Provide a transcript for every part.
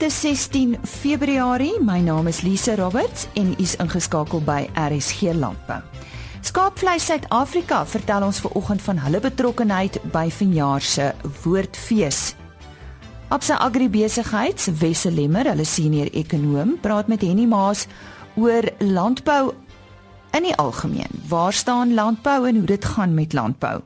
Dit is 16 Februarie. My naam is Lise Roberts en u is ingeskakel by RSG Landbou. Skaapvleis Suid-Afrika vertel ons ver oggend van hulle betrokkeheid by vanjaar se Woordfees. Op sy agribesigheids Wesse Lemmer, hulle senior ekonom, praat met Henny Maas oor landbou in die algemeen. Waar staan landbou en hoe dit gaan met landbou?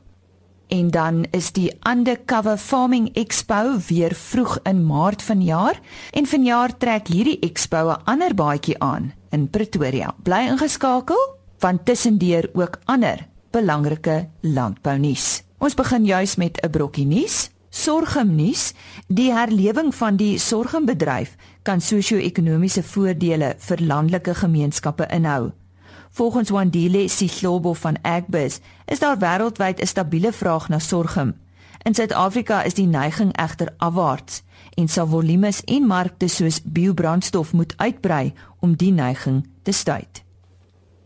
En dan is die Undercover Farming Expo weer vroeg in Maart vanjaar en vanjaar trek hierdie expo 'n ander baadjie aan in Pretoria. Bly ingeskakel want tussendeur ook ander belangrike landbounuus. Ons begin juis met 'n brokkie nuus. Sorgumnuus, die herlewing van die sorgumbedryf kan sosio-ekonomiese voordele vir landelike gemeenskappe inhou. Volgens Wandile Sihlobo van Agbus is daar wêreldwyd 'n stabiele vraag na sorghum. In Suid-Afrika is die neiging egter afwaarts en sal volumes en markte soos biobrandstof moet uitbrei om die neiging te stuit.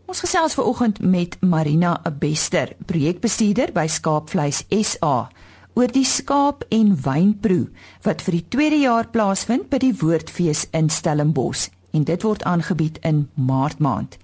Ons gesels ver oggend met Marina Bester, projekbestuurder by Skaapvleis SA oor die skaap en wynproe wat vir die tweede jaar plaasvind by die Woordfees in Stellenbosch en dit word aangebied in Maart maand.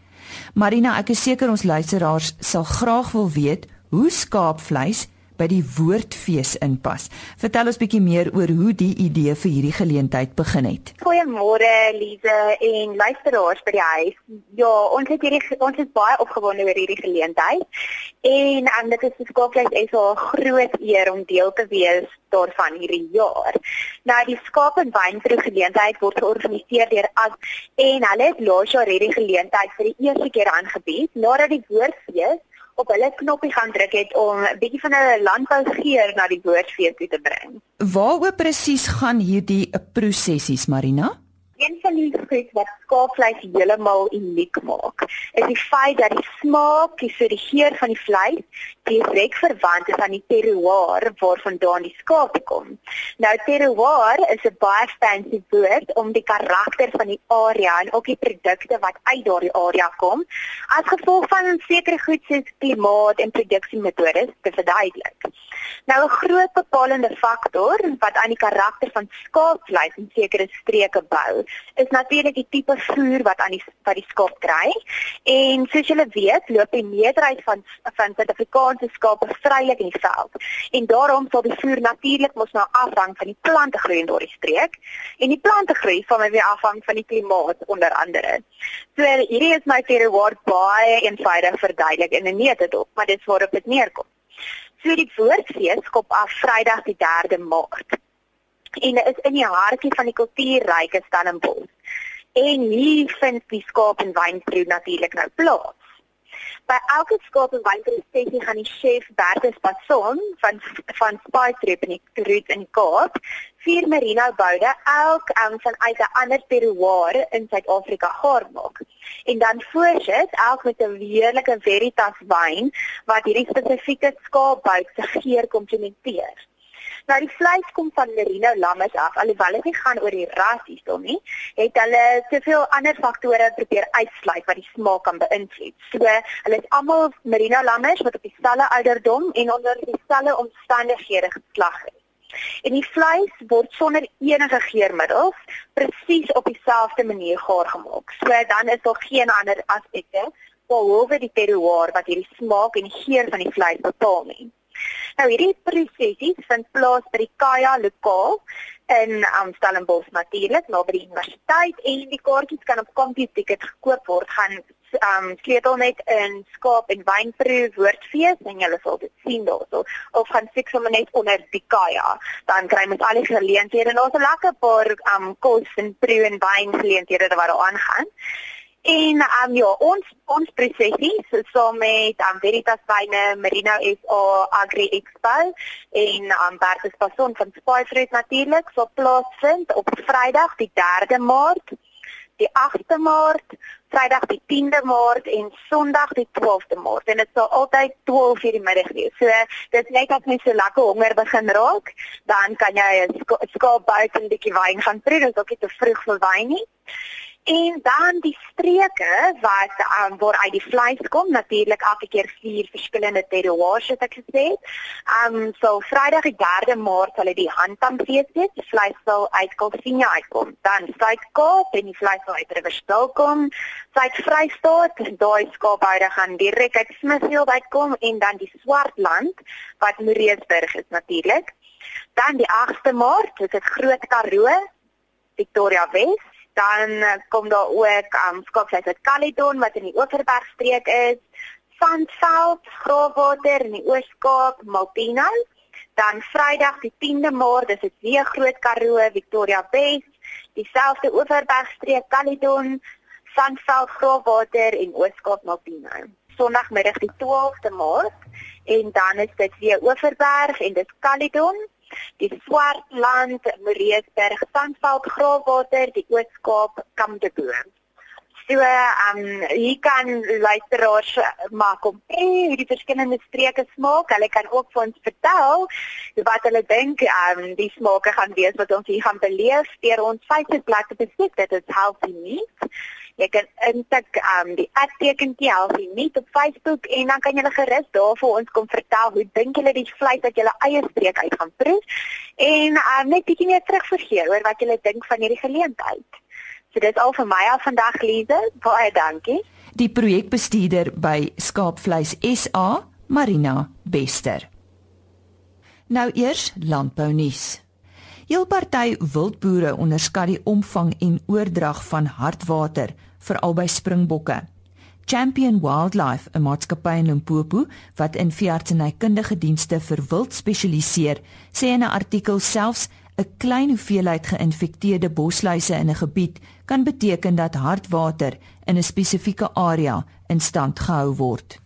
Marina, ek is seker ons luisteraars sal graag wil weet hoe skaapvleis by die woordfees inpas. Vertel ons bietjie meer oor hoe die idee vir hierdie geleentheid begin het. Goeiemôre Lize en luisteraars by die huis. Ja, ons het hierdie ons is baie opgewonde oor hierdie geleentheid. En um, dit is vir Skaapvleis is 'n groot eer om deel te wees daarvan hierdie jaar. Nou die skaap en wynproe geleentheid word georganiseer deur As en hulle het laas jaar hierdie geleentheid vir die eerste keer aangebied nadat die woordfees op hulle knoppie gaan druk het om 'n bietjie van 'n landbougeur na die woordfees toe te bring. Waaroor presies gaan hierdie prosessies Marina? Een van die goed wat skaapvleis heeltemal uniek maak, is die feit dat die smaak, die so die geur van die vleis direk verwant is aan die terroir waarvandaan die skaap kom. Nou terroir is 'n baie fancy woord om die karakter van die area en ook die produkte wat uit daardie area kom, as gevolg van sekere goed soos klimaat en produksiemetodes te verduidelik. Nou 'n groot bepalende faktor wat aan die karakter van skaapvleis in sekere streke bou, is natuurlik die tipe voer wat aan die wat die skaap kry. En soos julle weet, loop die meerderheid van van Suid-Afrikaanse skape vrylik in die veld. En daarom sal die voer natuurlik mos nou afhang van die plante groei in daardie streek. En die plante groei van my weer afhang van die klimaat onder andere. So hierdie is my terroir baie eenvoudig verduidelik in 'n neutedop, maar dit is waarop dit neerkom. So die woordfees skop af Vrydag die 3de Maart. En dit is in die hartjie van die kultuurryke Stellenbosch. En hier vind die skaap en wynproe natuurlik nou plaas. By elke skaap en wynproe sessie gaan die chef Bertus Passon van van Spice Trip in die route in Kaap vier merino boude elk um, van uit 'n ander terroir in Suid-Afrika gaar maak. En dan voorsit elk met 'n heerlike Veritas wyn wat hierdie spesifieke skaapbout se geur komplementeer. Nou die vleis kom van merino lammes af, alhoewel dit nie gaan oor die ras hierson nie, het hulle soveel ander faktore probeer uitsluit wat die smaak kan beïnvloed. So, hulle is almal merino lammes wat op dieselfde ouderdom en onder dieselfde omstandighede geslag is. En die vleis word sonder enige geurmiddels presies op dieselfde manier gaar gemaak. So dan is daar geen ander aspekte behalwe die terroir wat hierdie smaak en geur van die vleis bepaal nie. Nou hierdie prosesies vind plaas by die Kaya lokaal in Amstellenbos natuurlik naby die universiteit en die kaartjies kan op CompuTicket gekoop word. Gaan um sleutel net in skaap en wynproe woordfees en julle sal dit sien daarso. Of gaan fik sommer net onder die kaja dan kry mens al die geleenthede. En ons 'n lekker paar um kos en proe en wyn geleenthede wat daar aangaan en um ja ons ons prosesies saam met um Veritas Wyne Merino SA Agri Expo en um Bertus Passon van Spice natuurlik sal plaasvind op Vrydag die 3de Maart die 8de Maart, Vrydag die 10de Maart en Sondag die 12de Maart en dit sal altyd 12 uur die middag wees. So dis net as mens so lekker honger begin raak, dan kan jy 'n skaap buite 'n bietjie wyn gaan proe, dis ook nie te vroeg vir wyn nie. En dan die streke wat um, waar uit die vleis kom, natuurlik elke keer vier verskillende terroirs het ek gesê. Ehm um, so Vrydag die 3de Maart sal dit die handtamfees wees. Die vleis sal uit Kalvinia uitkom. Dan Suid-Kaap en die vleis sal uit Riverstal kom. Suid-Vrystaat, daai skaaphuide gaan direk uit Smithfield uitkom en dan die Swartland wat Moreesburg is natuurlik. Dan die 8de Maart, dit is Groot Karoo, Victoria West dan uh, kom daar ook um, skaapvleis uit Caledon wat in die Oeverbergstreek is, Sandveld, Graafwater in die Oos-Kaap, Malpina. Dan Vrydag die 10de Maart, dis dit weer Groot Karoo, Victoria West, dieselfde Oeverbergstreek, Caledon, Sandveld, Graafwater en Oos-Kaap, Malpina. Sondagmiddag die 12de Maart en dan is dit weer Oeverberg en dis Caledon die Swartland, Moreesberg, Sandveld, Graafwater, die Oos-Kaap, Kamdeboom. So, ehm um, hier kan luisteraars maak om hoe die verskillende streke smaak. Hulle kan ook vir ons vertel wat hulle dink ehm um, die smake gaan wees wat ons hier gaan beleef deur ons Facebookblad te besoek. Dit is Healthy Meat. Jy kan intik um die @tekentjie Healthy Meat op Facebook en dan kan jy gerus daar vir ons kom vertel hoe dink julle die vleis wat julle eie streek uit gaan proe en um net bietjie meer terugvergee oor wat julle dink van hierdie geleentheid. So dit is al vir my al vandag Lize. Baie dankie. Die projekbestuurder by Skaapvleis SA, Marina Bester. Nou eers landbou nuus. Heel party wildboere onderskat die omvang en oordrag van hartwater veral by springbokke. Champion Wildlife, 'n maatskappy in Limpopo wat in veeartsenykundige dienste vir wild spesialiseer, sê in 'n artikel selfs 'n klein hoeveelheid geïnfekteerde bosluise in 'n gebied kan beteken dat hartwater in 'n spesifieke area in stand gehou word.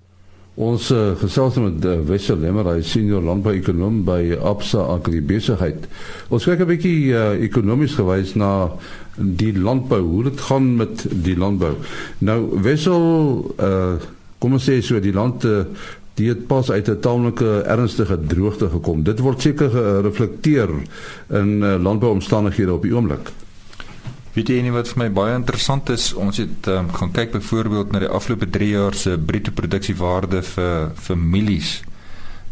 Ons uh, gesels met uh, Wessel Lemmer, hy senior landbouekonoom by Absa Agribesigheid. Ons kyk 'n bietjie uh, ekonomies gewys na die landbou, hoe dit gaan met die landbou. Nou Wessel, uh, kom ons sê so die land uh, die het pas uit 'n taamlike ernstige droogte gekom. Dit word seker gereflekteer in uh, landbouomstandighede op die oomblik. Weet jy nie wat vir my baie interessant is, ons het um, gaan kyk byvoorbeeld na die afgelope 3 jaar se bruto produksiewaarde vir families.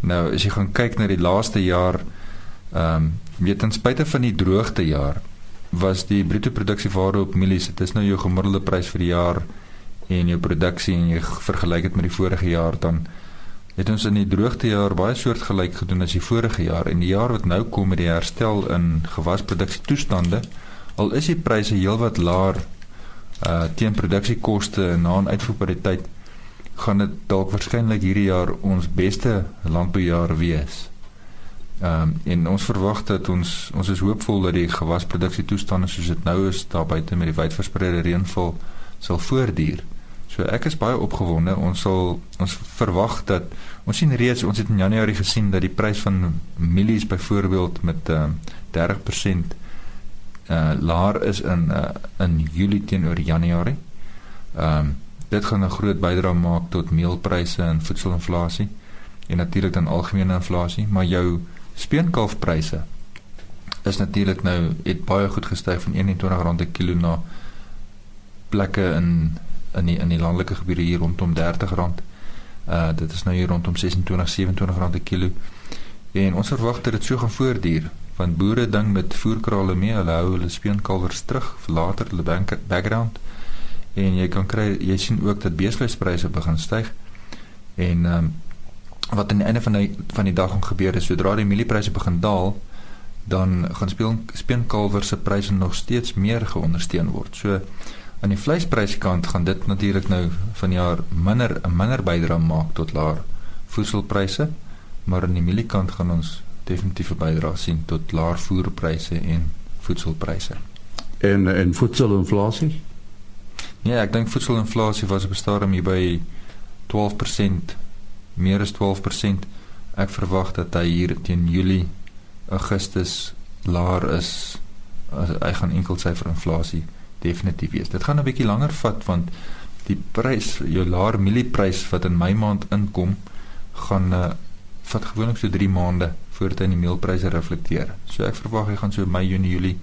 Nou as jy gaan kyk na die laaste jaar, ehm um, weet ten spyte van die droogte jaar, was die bruto produksiewaarde op mielies, dit is nou jou gemiddelde prys vir die jaar en jou produksie en jy vergelyk dit met die vorige jaar dan het ons in die droogte jaar baie soortgelyk gedoen as die vorige jaar en die jaar wat nou kom met die herstel in gewasproduksie toestande al is die pryse heelwat laer uh teen produksiekoste na 'n uitvoerpariteit gaan dit dalk waarskynlik hierdie jaar ons beste landboujaar wees. Ehm um, en ons verwag dat ons ons is hoopvol dat die gewasproduksie toestande soos dit nou is daar buite met die wydverspreide reënval sal voortduur. So ek is baie opgewonde. Ons sal ons verwag dat ons sien reeds ons het in Januarie gesien dat die prys van mielies byvoorbeeld met uh, 30% uh laer is in uh in Julie teenoor Januarie. Ehm um, dit gaan 'n groot bydrae maak tot meelpryse en voedselinflasie en natuurlik dan algemene inflasie, maar jou speenkalfpryse is natuurlik nou het baie goed gestyg van R21 per kilo na plekke in in die in die landelike gebiede hier rondom R30. Uh dit is nou hier rondom 26 27 rand per kilo. En ons verwag dat dit so gaan voortduur want boere ding met voerkrale mee, hulle hou hulle speenkalwers terug vir later hulle background. En jy kan kry jy sien ook dat beesvleispryse begin styg. En ehm um, wat aan die einde van die van die dag gaan gebeur is sodra die mieliepryse begin daal, dan gaan speel speenkalwers se pryse nog steeds meer geondersteun word. So aan die vleispryskant gaan dit natuurlik nou van jaar minder 'n minder bydrae maak tot laer voedselpryse, maar aan die mieliekant gaan ons definitief 'n bydrae sien tot laer voerpryse en voedselpryse. En en voedselinflasie? Ja, ek dink voedselinflasie was op 'n stadium hier by 12%, meer as 12%. Ek verwag dat hy hier teen Julie, Augustus laer is as hy gaan enkel syfer inflasie definitief wees. Dit gaan 'n bietjie langer vat want die prys, jou laer mielieprys wat in Mei maand inkom, gaan uh, vat gewoonlik so 3 maande voordat hy die meelpryse reflekteer. So ek verwag hy gaan so Mei, Junie, Julie,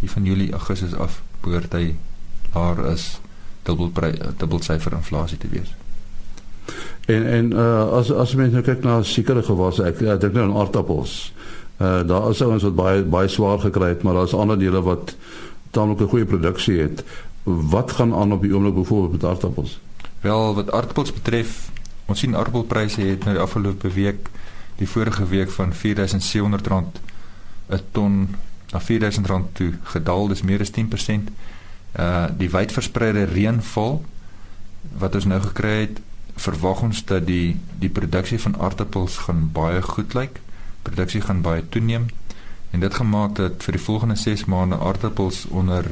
hier van Julie, Augustus af behoort hy daar is dubbel dubbel syfer inflasie te wees. En en uh, as as mense nou kyk na sekere gewasse, ek ek dink nou aan aardappels. Uh daar is ouens wat baie baie swaar gekry het, maar daar is ander dele wat taamlik 'n goeie produksie het. Wat gaan aan op die oomblik byvoorbeeld met aardappels? Wel, wat aardappels betref, ons sien aardappelpryse het nou die afgelope week, die vorige week van R4700 'n ton na R4000 toe gedaal, dis meer as 10%. Uh die wydverspreide reënval wat ons nou gekry het, verwag ons dat die die produksie van aardappels gaan baie goed lyk. Produksie gaan baie toeneem en dit gemaak dat vir die volgende 6 maande aardappels onder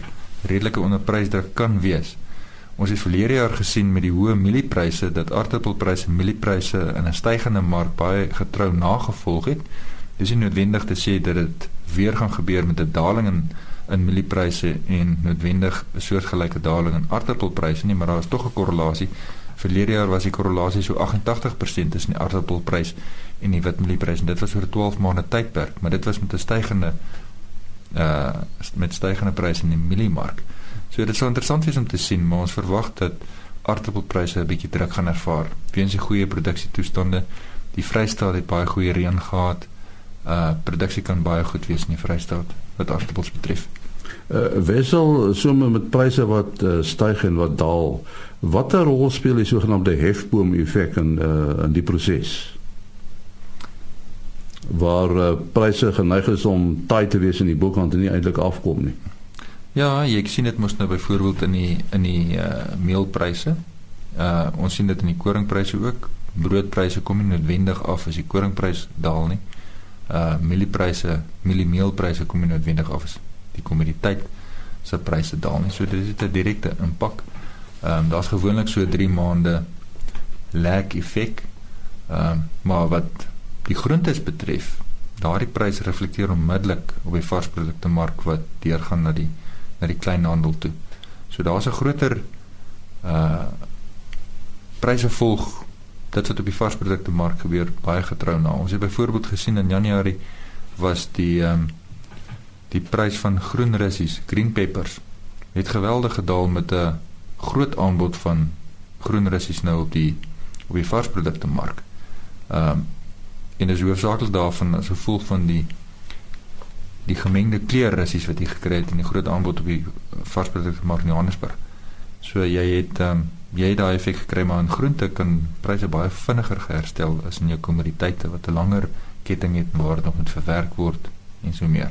redelike onderprysdruk kan wees. Ons het verlede jaar gesien met die hoë mieliepryse dat aardappelpryse en mieliepryse in 'n stygende mark baie getrou nagevolg het. Dis nie noodwendig te sê dat dit weer gaan gebeur met 'n daling in in mieliepryse en noodwendig 'n soortgelyke daling in aardappelpryse nie, maar daar is tog 'n korrelasie. Verlede jaar was die korrelasie so 88% tussen die aardappelprys en die witmieliepryse en dit was oor 'n 12 maande tydperk, maar dit was met 'n stygende uh met stygende pryse in die mieliemark. So dit sou interessant wees om te sien, maar ons verwag dat aardappelpryse 'n bietjie druk gaan ervaar weens die goeie produksietoestande. Die Vrystaat het baie goeie reën gehad. Uh produksie kan baie goed wees in die Vrystaat wat aardappels betref. Uh wissel somme met pryse wat uh, styg en wat daal. Watter rol speel die sogenaamde hefboom effek in uh in die proses? Waar uh, pryse geneig is om taai te wees in die boekant en nie eintlik afkom nie. Ja, jy sien dit mos nou byvoorbeeld in die in die uh, meelpryse. Uh ons sien dit in die koringpryse ook. Broodpryse kom nie noodwendig af as die koringprys daal nie. Uh mieliepryse, mieliemeelpryse kom nie noodwendig af as die kommoditeit se pryse daal nie. So dit het 'n direkte impak. Ehm um, daar's gewoonlik so 3 maande lag effek. Ehm um, maar wat die groentes betref, daardie pryse reflekteer onmiddellik op die varsprodukte mark wat deurgaan na die na die kleinhandel toe. So daar's 'n groter uh pryse volg dit wat op die varsprodukte mark gebeur baie getrou na. Ons het byvoorbeeld gesien in Januarie was die ehm um, die prys van groen russies, green peppers, het geweldig gedaal met 'n groot aanbod van groen russies nou op die op die varsprodukte mark. Ehm um, en is hoofsaaklik daarvan as gevolg van die die gemengde kleurrussies wat jy gekry het in die groot aanbod op die varsprodukte mark in Johannesburg. So jy het um, jy daai effek gekry maar in groente kan pryse baie vinniger geherstel as in jou kommoditeite wat 'n langer ketting het waar dit nog moet verwerk word en so meer.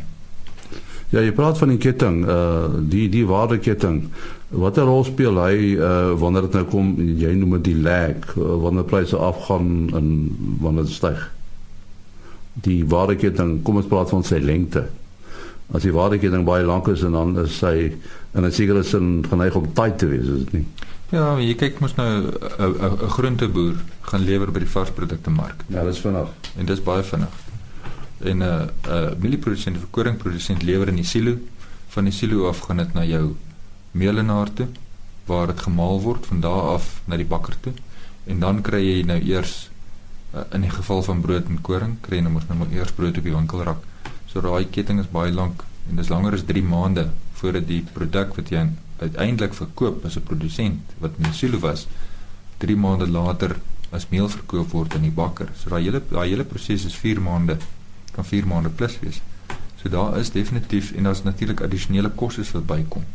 Ja, jy praat van die ketting, uh die die waardeketting. Watter rol speel hy uh wanneer dit nou kom jy noem dit die lag, uh, wanneer pryse afgaan en wanneer dit styg? Die waardeketting, kom ons praat van sy lengte. As die waardeketting baie lank is en dan is sy in 'n sekere sin geneig om tight te wees, is dit nie? Ja, jy kyk mos nou 'n 'n groenteboer gaan lewer by die varsprodukte mark. Ja, dis vinnig. En dis baie vinnig. En 'n uh, 'n uh, mielieprodusent of koringprodusent lewer in die silo, van die silo af gaan dit na jou meelenaar toe waar dit gemaal word van daar af na die bakker toe. En dan kry jy nou eers in die geval van brood en koring kry jy mos nou maar eers brood op die winkelrak. So daai ketting is baie lank en dis langer as 3 maande voordat die produk wat jy uiteindelik verkoop as 'n produsent wat in silo was 3 maande later as meel verkoop word aan die bakker. So daai hele daai hele proses is 4 maande kan 4 maande plus wees. So daar is definitief en daar's natuurlik addisionele kostes wat bykom.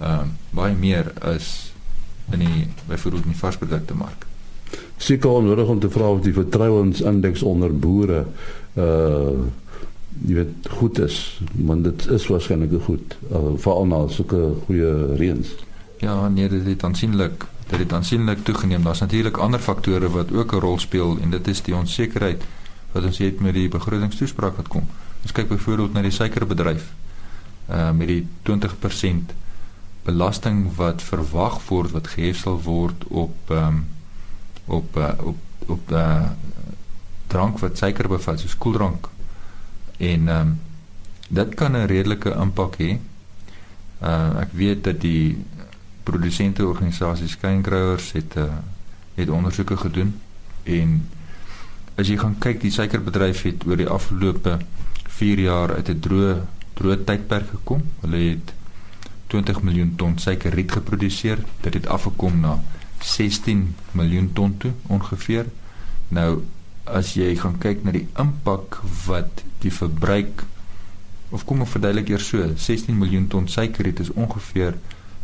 Ehm um, baie meer as in die byvoorbeeld in die varsprodukte mark seker onnodig om te vra of die vertrouensindeks onder boere uh jy weet goed is want dit is waarskynlik goed uh, veral na sulke goeie reëns. Ja, nee, dit het aansienlik dit het aansienlik toegeneem. Daar's natuurlik ander faktore wat ook 'n rol speel en dit is die onsekerheid wat ons het met die begrotingstoespraak wat kom. Ons kyk byvoorbeeld na die suikerbedryf. Uh met die 20% belasting wat verwag word wat gehef sal word op ehm um, op uh, op op uh, drank wat suiker bevat, soos koeldrank. En ehm um, dit kan 'n redelike impak hê. Uh ek weet dat die produsente organisasies Skyngrowers het uh, het ondersoeke gedoen en as jy gaan kyk die suikerbedryf het oor die afgelope 4 jaar uit 'n droë droë tydperk gekom. Hulle het 20 miljoen ton suikerriet geproduseer. Dit het afgekom na 16 miljoen ton toe ongeveer. Nou as jy gaan kyk na die impak wat die verbruik of kom ons verduidelik eers so, 16 miljoen ton suikerriet is ongeveer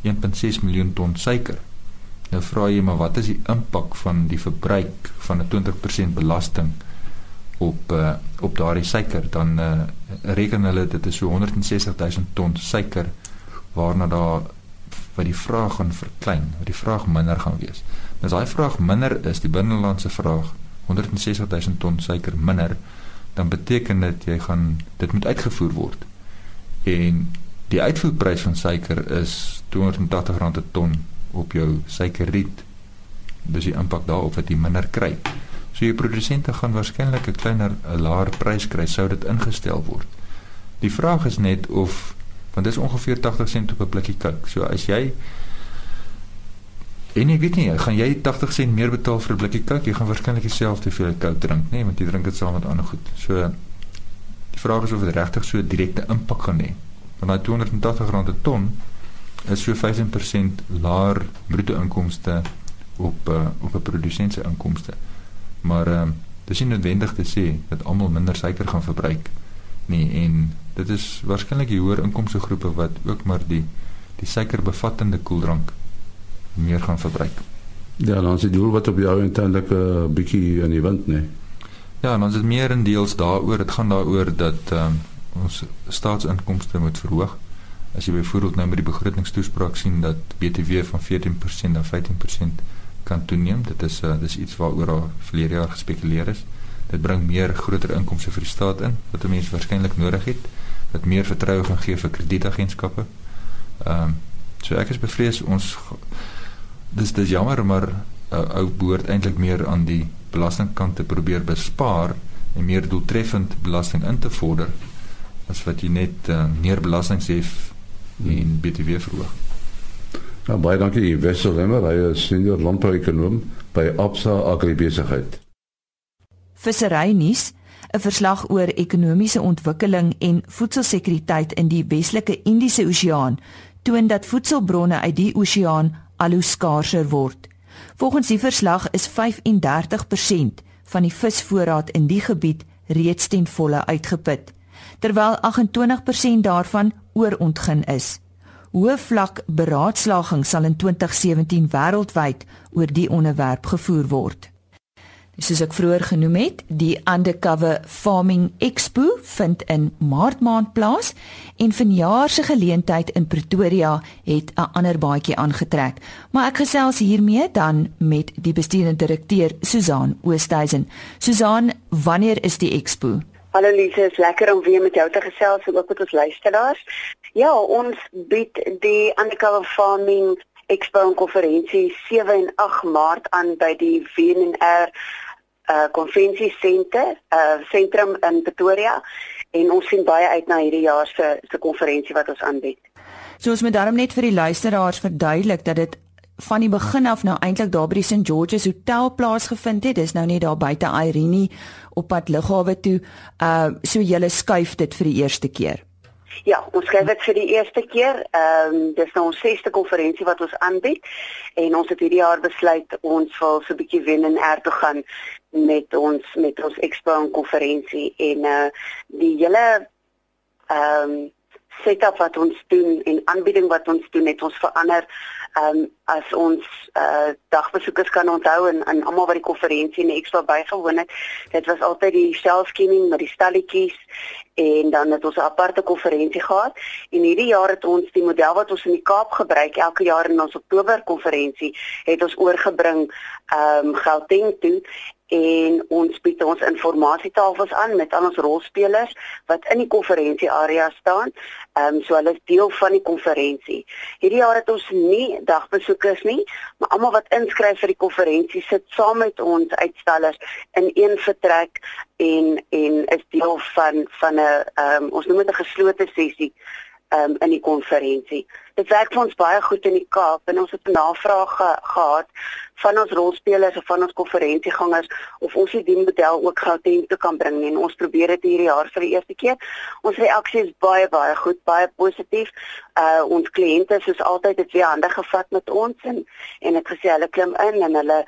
1.6 miljoen ton suiker. Nou vra jy maar wat is die impak van die verbruik van 'n 20% belasting op uh, op daardie suiker dan uh, reken hulle dit is so 160 000 ton suiker waarna daar wat die vraag gaan verklein, wat die vraag minder gaan wees. Nou as daai vraag minder is, die binnelandse vraag 160 000 ton suiker minder, dan beteken dit jy gaan dit moet uitgevoer word. En die uitvoerprys van suiker is 280 rand per ton op jou suikerriet. Dis die impak daarop wat jy minder kry. So jou produsente gaan waarskynlik 'n kleiner 'n laer prys kry sou dit ingestel word. Die vraag is net of want dit is ongeveer 80 sent op 'n blikkie Coke. So as jy en ek weet nie, gaan jy 80 sent meer betaal vir 'n blikkie Coke? Jy gaan waarskynlik dieselfde veel Coke drink, nê, nee, want jy drink dit saam met ander goed. So die vraag is of dit regtig so direkte impak gaan hê. Want daai 280 rand per ton is so 15% laer bruto inkomste op uh, op 'n produsent se inkomste. Maar ehm uh, dis nie noodwendig te sê dat almal minder suiker gaan verbruik nie en dit is waarskynlik die hoër inkomste groepe wat ook maar die die suikerbevattende koeldrank meer gaan verbruik. Ja, dan is dit doel wat op jou eintlik 'n uh, bietjie in die wind, nê. Ja, dan is dit meer in deels daaroor, dit gaan daaroor dat ehm um, ons staatsinkomste moet verhoog. As jy byvoorbeeld nou met die begrotingstoespraak sien dat BTW van 14% na 15% kan toeneem, dit is uh, dis iets waaroor al verlede jaar gespekuleer is. Dit bring meer groter inkomste vir die staat in wat mense waarskynlik nodig het wat meer vertroue gaan gee vir kredietagentskappe. Ehm um, so ek is bevrees ons dis dis jammer maar uh, ou behoort eintlik meer aan die belastingkant te probeer bespaar en meer doeltreffend belasting in te vorder as wat jy net uh, meer belasting hê en BTW verhoog. Nou baie dankie Wessel Lemmer, hy is senior landbouekonoom by Absa Agribesigheid. Vissery nuus 'n verslag oor ekonomiese ontwikkeling en voedselsekuriteit in die Weselike Indiese Oseaan toon dat voedselbronne uit die oseaan al hoe skaarser word. Volgens die verslag is 35% van die visvoorraad in die gebied reeds ten volle uitgeput, terwyl 28% daarvan oorontgin is. Hoë vlak beraadslaging sal in 2017 wêreldwyd oor die onderwerp gevoer word. Soos ek vroeër genoem het, die Undercover Farming Expo vind in Maart maand plaas en vanjaar se geleentheid in Pretoria het 'n ander baadjie aangetrek. Maar ek gesels hiermee dan met die bestuurende direkteur Susan Oosthuizen. Susan, wanneer is die expo? Hallo Lise, is lekker om weer met jou te gesels en ook met ons luisteraars. Ja, ons bied die Undercover Farming Expo en konferensie 7 en 8 Maart aan by die WNR uh konvensiesenter, uh sentrum in Pretoria en ons sien baie uit na hierdie jaar se se konferensie wat ons aanbied. So ons moet daarom net vir die luisteraars verduidelik dat dit van die begin af nou eintlik daar by die St George's Hotel plaasgevind het. Dis nou net daar buite Irene op pad lughawe toe. Uh so julle skuif dit vir die eerste keer. Ja, ons skryf dit vir die eerste keer. Ehm um, dis nou ons sesde konferensie wat ons aanbied en ons het hierdie jaar besluit ons wil so 'n bietjie wen en er toe gaan met ons met ons expo en konferensie en uh die hele ehm um, setup wat ons doen en aanbieding wat ons doen het ons verander ehm um, as ons uh dagbesoekers kan onthou en en almal wat die konferensie en die expo bygewoon het dit was altyd die self-scanning met die stalletjies en dan het ons 'n aparte konferensie gehad en hierdie jaar het ons die model wat ons in die Kaap gebruik elke jaar in ons Oktober konferensie het ons oorgebring ehm um, Gauteng toe en ons bied ons informasietafels aan met al ons rolspelers wat in die konferensiearea staan. Ehm um, so hulle is deel van die konferensie. Hierdie jaar het ons nie dagbesoekers nie, maar almal wat inskryf vir die konferensie sit saam met ons uitstallers in een vertrek en en is deel van van 'n ehm um, ons noem dit 'n geslote sessie um, in die konferensie. Dit werk vir ons baie goed in die Kaap en ons het navraag ge gehad van ons rolspelers of van ons konferensiegangers of ons die model ook Gauteng toe kan bring en ons probeer dit hierdie jaar vir die eerste keer. Ons reaksie is baie baie goed, baie positief. Uh ons kliënte soos altyd het weer hande gevat met ons en en het gesê hulle klim in en hulle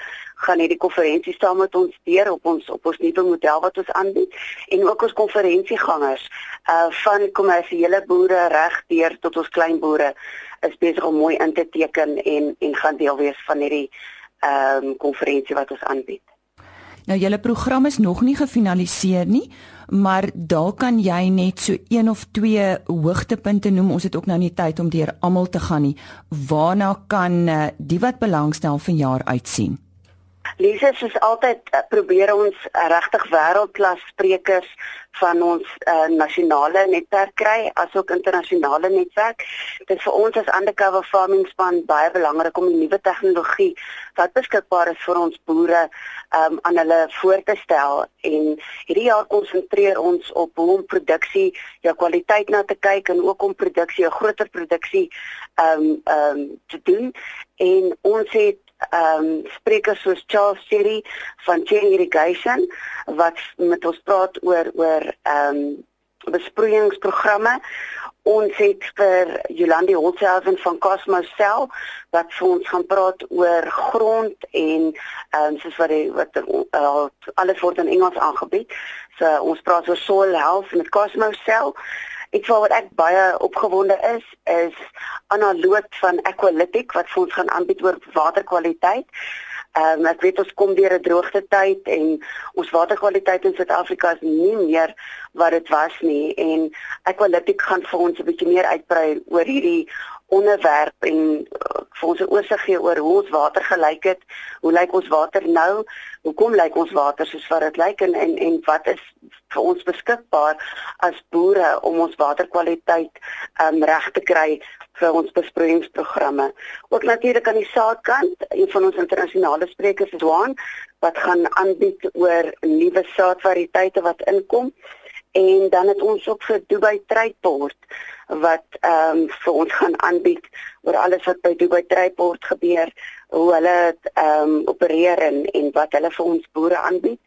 gaan hierdie konferensie saam met ons deur op ons op ons nuwe model wat ons aanbied en ook ons konferensiegangers uh van kommersiële boere reg deur tot ons klein boere is besig om mooi in te teken en en gaan deel wees van hierdie ehm um, konferensie wat ons aanbied. Nou julle program is nog nie gefinaliseer nie, maar dalk kan jy net so een of twee hoogtepunte noem. Ons het ook nou nie tyd om deur almal te gaan nie. Waarna kan uh, die wat belangstel vanjaar uitsien? Lise soos altyd uh, probeer ons uh, regtig wêreldklas sprekers van ons uh, nasionale netwerk kry asook internasionale netwerk. Dit vir ons as undercover farming span baie belangrik om die nuwe tegnologie wat beskikbaar is vir ons boere um, aan hulle voor te stel en hierdie jaar konsentreer ons op hoe om produksie jou kwaliteit na te kyk en ook om produksie 'n groter produksie ehm um, ehm um, te doen en ons het ehm um, sprekers soos Charles Siri van Chain Irrigation wat met ons praat oor oor ehm um, besproeiingsprogramme. Ons het vir Jolandi Holzhausen van Cosmos Cell wat vir ons gaan praat oor grond en ehm um, soos wat die wat uh, alles word in Engels aangebied. So ons praat oor soil health met Cosmos Cell. Ek voel wat ek baie opgewonde is is analoog van Aqualytic wat vir ons gaan aanbied oor waterkwaliteit. Ehm um, ek weet ons kom deur 'n droogte tyd en ons waterkwaliteit in Suid-Afrika is nie meer wat dit was nie en Aqualytic gaan vir ons 'n bietjie meer uitbrei oor hierdie onderwerp en uh, vir ons 'n oorsig gee oor hoe ons water gelyk het, hoe lyk ons water nou, hoekom lyk ons water soos wat dit lyk en, en en wat is vir ons beskikbaar as boere om ons waterkwaliteit um, reg te kry vir ons besproeiingsprogramme. Ook natuurlik aan die saadkant, een van ons internasionale sprekers is Juan wat gaan aanbied oor nuwe saadvariëteite wat inkom en dan het ons ook vir Dubai Trade wat ehm um, vir ons gaan aanbied oor alles wat by Dubai Trade gebeur, hoe hulle ehm um, opereer en en wat hulle vir ons boere aanbied.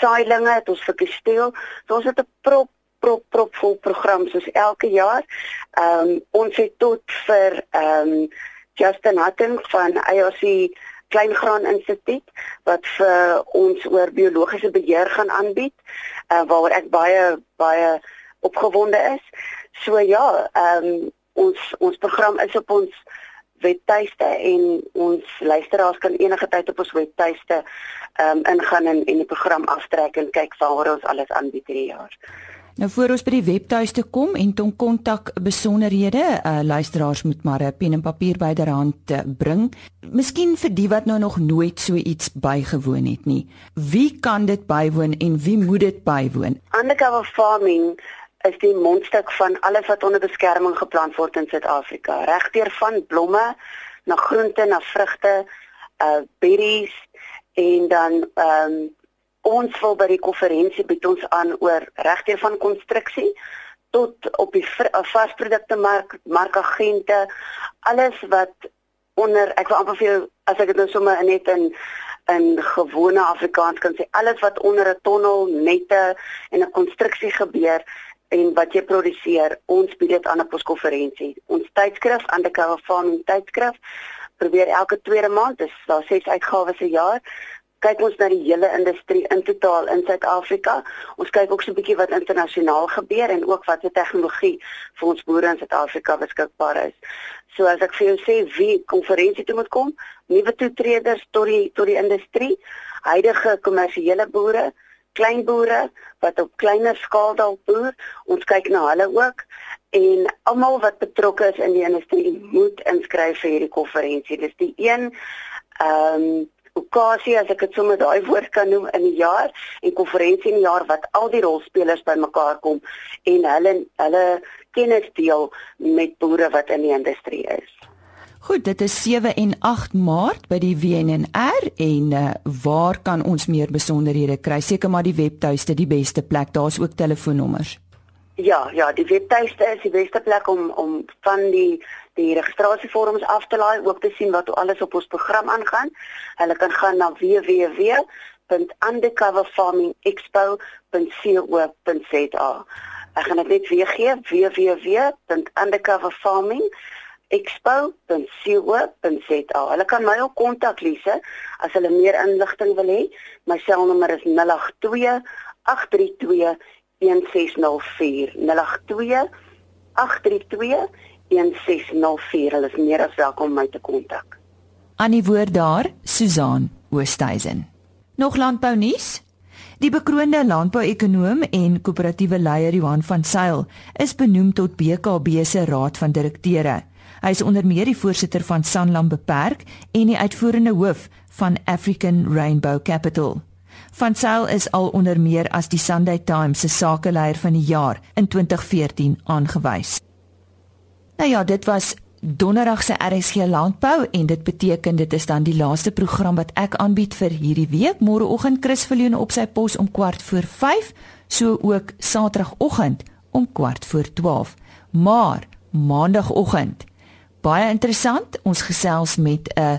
Saailinge het ons vir gesteel. So ons het 'n prop prop prop vol program soos elke jaar. Ehm um, ons het tot vir ehm um, Justin Hutton van IRC Kleingraan Instituut wat vir ons oor biologiese beheer gaan aanbied uh, waaroor ek baie baie opgewonde is. So ja, ehm um, ons ons program is op ons webtuiste en ons luisteraars kan enige tyd op ons webtuiste ehm um, ingaan en en die program aftrek en kyk waar ons alles aanbied hierdie jaar. Nou voor ons by die webtuiste kom en ton kontak besonderhede, uh, luisteraars moet maar 'n pen en papier byderhand uh, bring. Miskien vir die wat nou nog nooit so iets bygewoon het nie. Wie kan dit bywoon en wie moet dit bywoon? Undercover farming is die mondstuk van alles wat onder beskerming geplant word in Suid-Afrika. Regdeur van blomme na groente na vrugte, uh berries en dan ehm um, ons wil by die konferensie bied ons aan oor regte van konstruksie tot op die uh, vasprodukte mark markagente alles wat onder ek wil amper vir jou as ek dit nou sommer net in in gewone Afrikaans kan sê alles wat onder 'n tonnel nette en 'n konstruksie gebeur en wat jy produseer ons bied dit aan op ons konferensie ons tydskrif Undercover Farming tydskrif probeer elke tweede maand dis daar ses uitgawes per jaar kyk ons na die hele industrie in totaal in Suid-Afrika. Ons kyk ook so 'n bietjie wat internasionaal gebeur en ook wat se tegnologie vir ons boere in Suid-Afrika beskikbaar is. So as ek vir jou sê wie konferensie toe moet kom, nuwe toetreders tot die tot die industrie, huidige kommersiële boere, klein boere wat op kleiner skaal dalk boer, ons kyk na hulle ook en almal wat betrokke is in die industrie moet inskryf vir hierdie konferensie. Dis die een ehm um, okasie as ek dit sommer daai woord kan noem in die jaar en konferensie in die jaar wat al die rolspelers bymekaar kom en hulle hulle kennis deel met boere wat in die industrie is. Goed, dit is 7 en 8 Maart by die WNR en uh, waar kan ons meer besonderhede kry? Seker maar die webtuiste die beste plek. Daar's ook telefoonnommers. Ja, ja, die webtuiste is die beste plek om om van die die registrasievorms af te laai, ook te sien wat alles op ons program aangaan. Hulle kan gaan na www.undercoverfarmingexpo.co.za. Ek gaan dit net weer gee, www.undercoverfarmingexpo.co.za. Hulle kan my ook kontak Lise as hulle meer inligting wil hê. My selnommer is 082 832 1604 082 832 1604 hulle is meer as welkom om my te kontak. Aan die woord daar, Susan Oosthuizen. Nog landbou nuus? Die bekroonde landbouekonoom en koöperatiewe leier Johan van Sail is benoem tot BKB se raad van direkteure. Hy is onder meer die voorsitter van Sanlam Beperk en die uitvoerende hoof van African Rainbow Capital. Van Sail is al onder meer as die Sunday Times se sakeleier van die jaar in 2014 aangewys. Nou ja, dit was Donderdag se RSG Landbou en dit beteken dit is dan die laaste program wat ek aanbied vir hierdie week. Môreoggend Chris Verleen op sy pos om kwart voor 5, so ook Saterdagoggend om kwart voor 12. Maar Maandagoggend baie interessant, ons gesels met 'n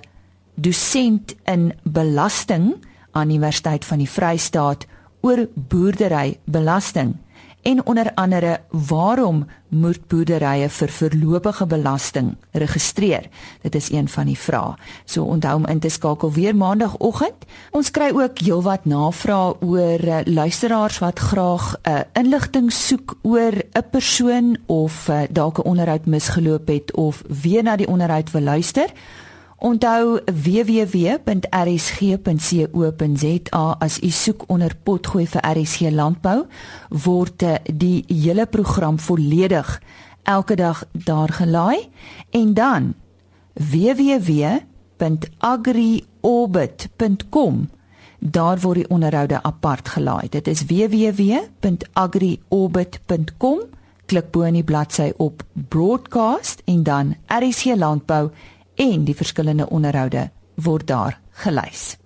dosent in belasting aan Universiteit van die Vrystaat oor boerderybelasting en onder andere waarom moet boerderye vir voorlopige belasting registreer? Dit is een van die vrae. So onthou om in te skakel weer maandagooggend. Ons kry ook heelwat navrae oor uh, luisteraars wat graag 'n uh, inligting soek oor 'n persoon of uh, dalk 'n onderhoud misgeloop het of weer na die onderhoud wil luister. Onthou www.rsg.co.za as u soek onder potgooi vir RSG landbou word eh, die hele program volledig elke dag daar gelaai. En dan www.agriorbit.com daar word die onderhoude apart gelaai. Dit is www.agriorbit.com klik bo in die bladsy op broadcast en dan RSG landbou en die verskillende onderhoude word daar gelys.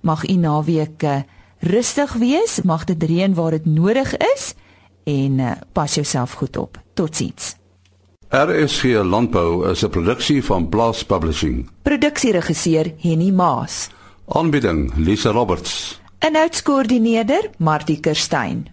Mag u naweek eh, rustig wees, mag dit reën waar dit nodig is en uh, pas jouself goed op. Totsiens. RSG Landbou is 'n produksie van Blast Publishing. Produksieregisseur Henny Maas. Aanbieding Lisa Roberts. En uitskoördineerder Martie Kerstyn.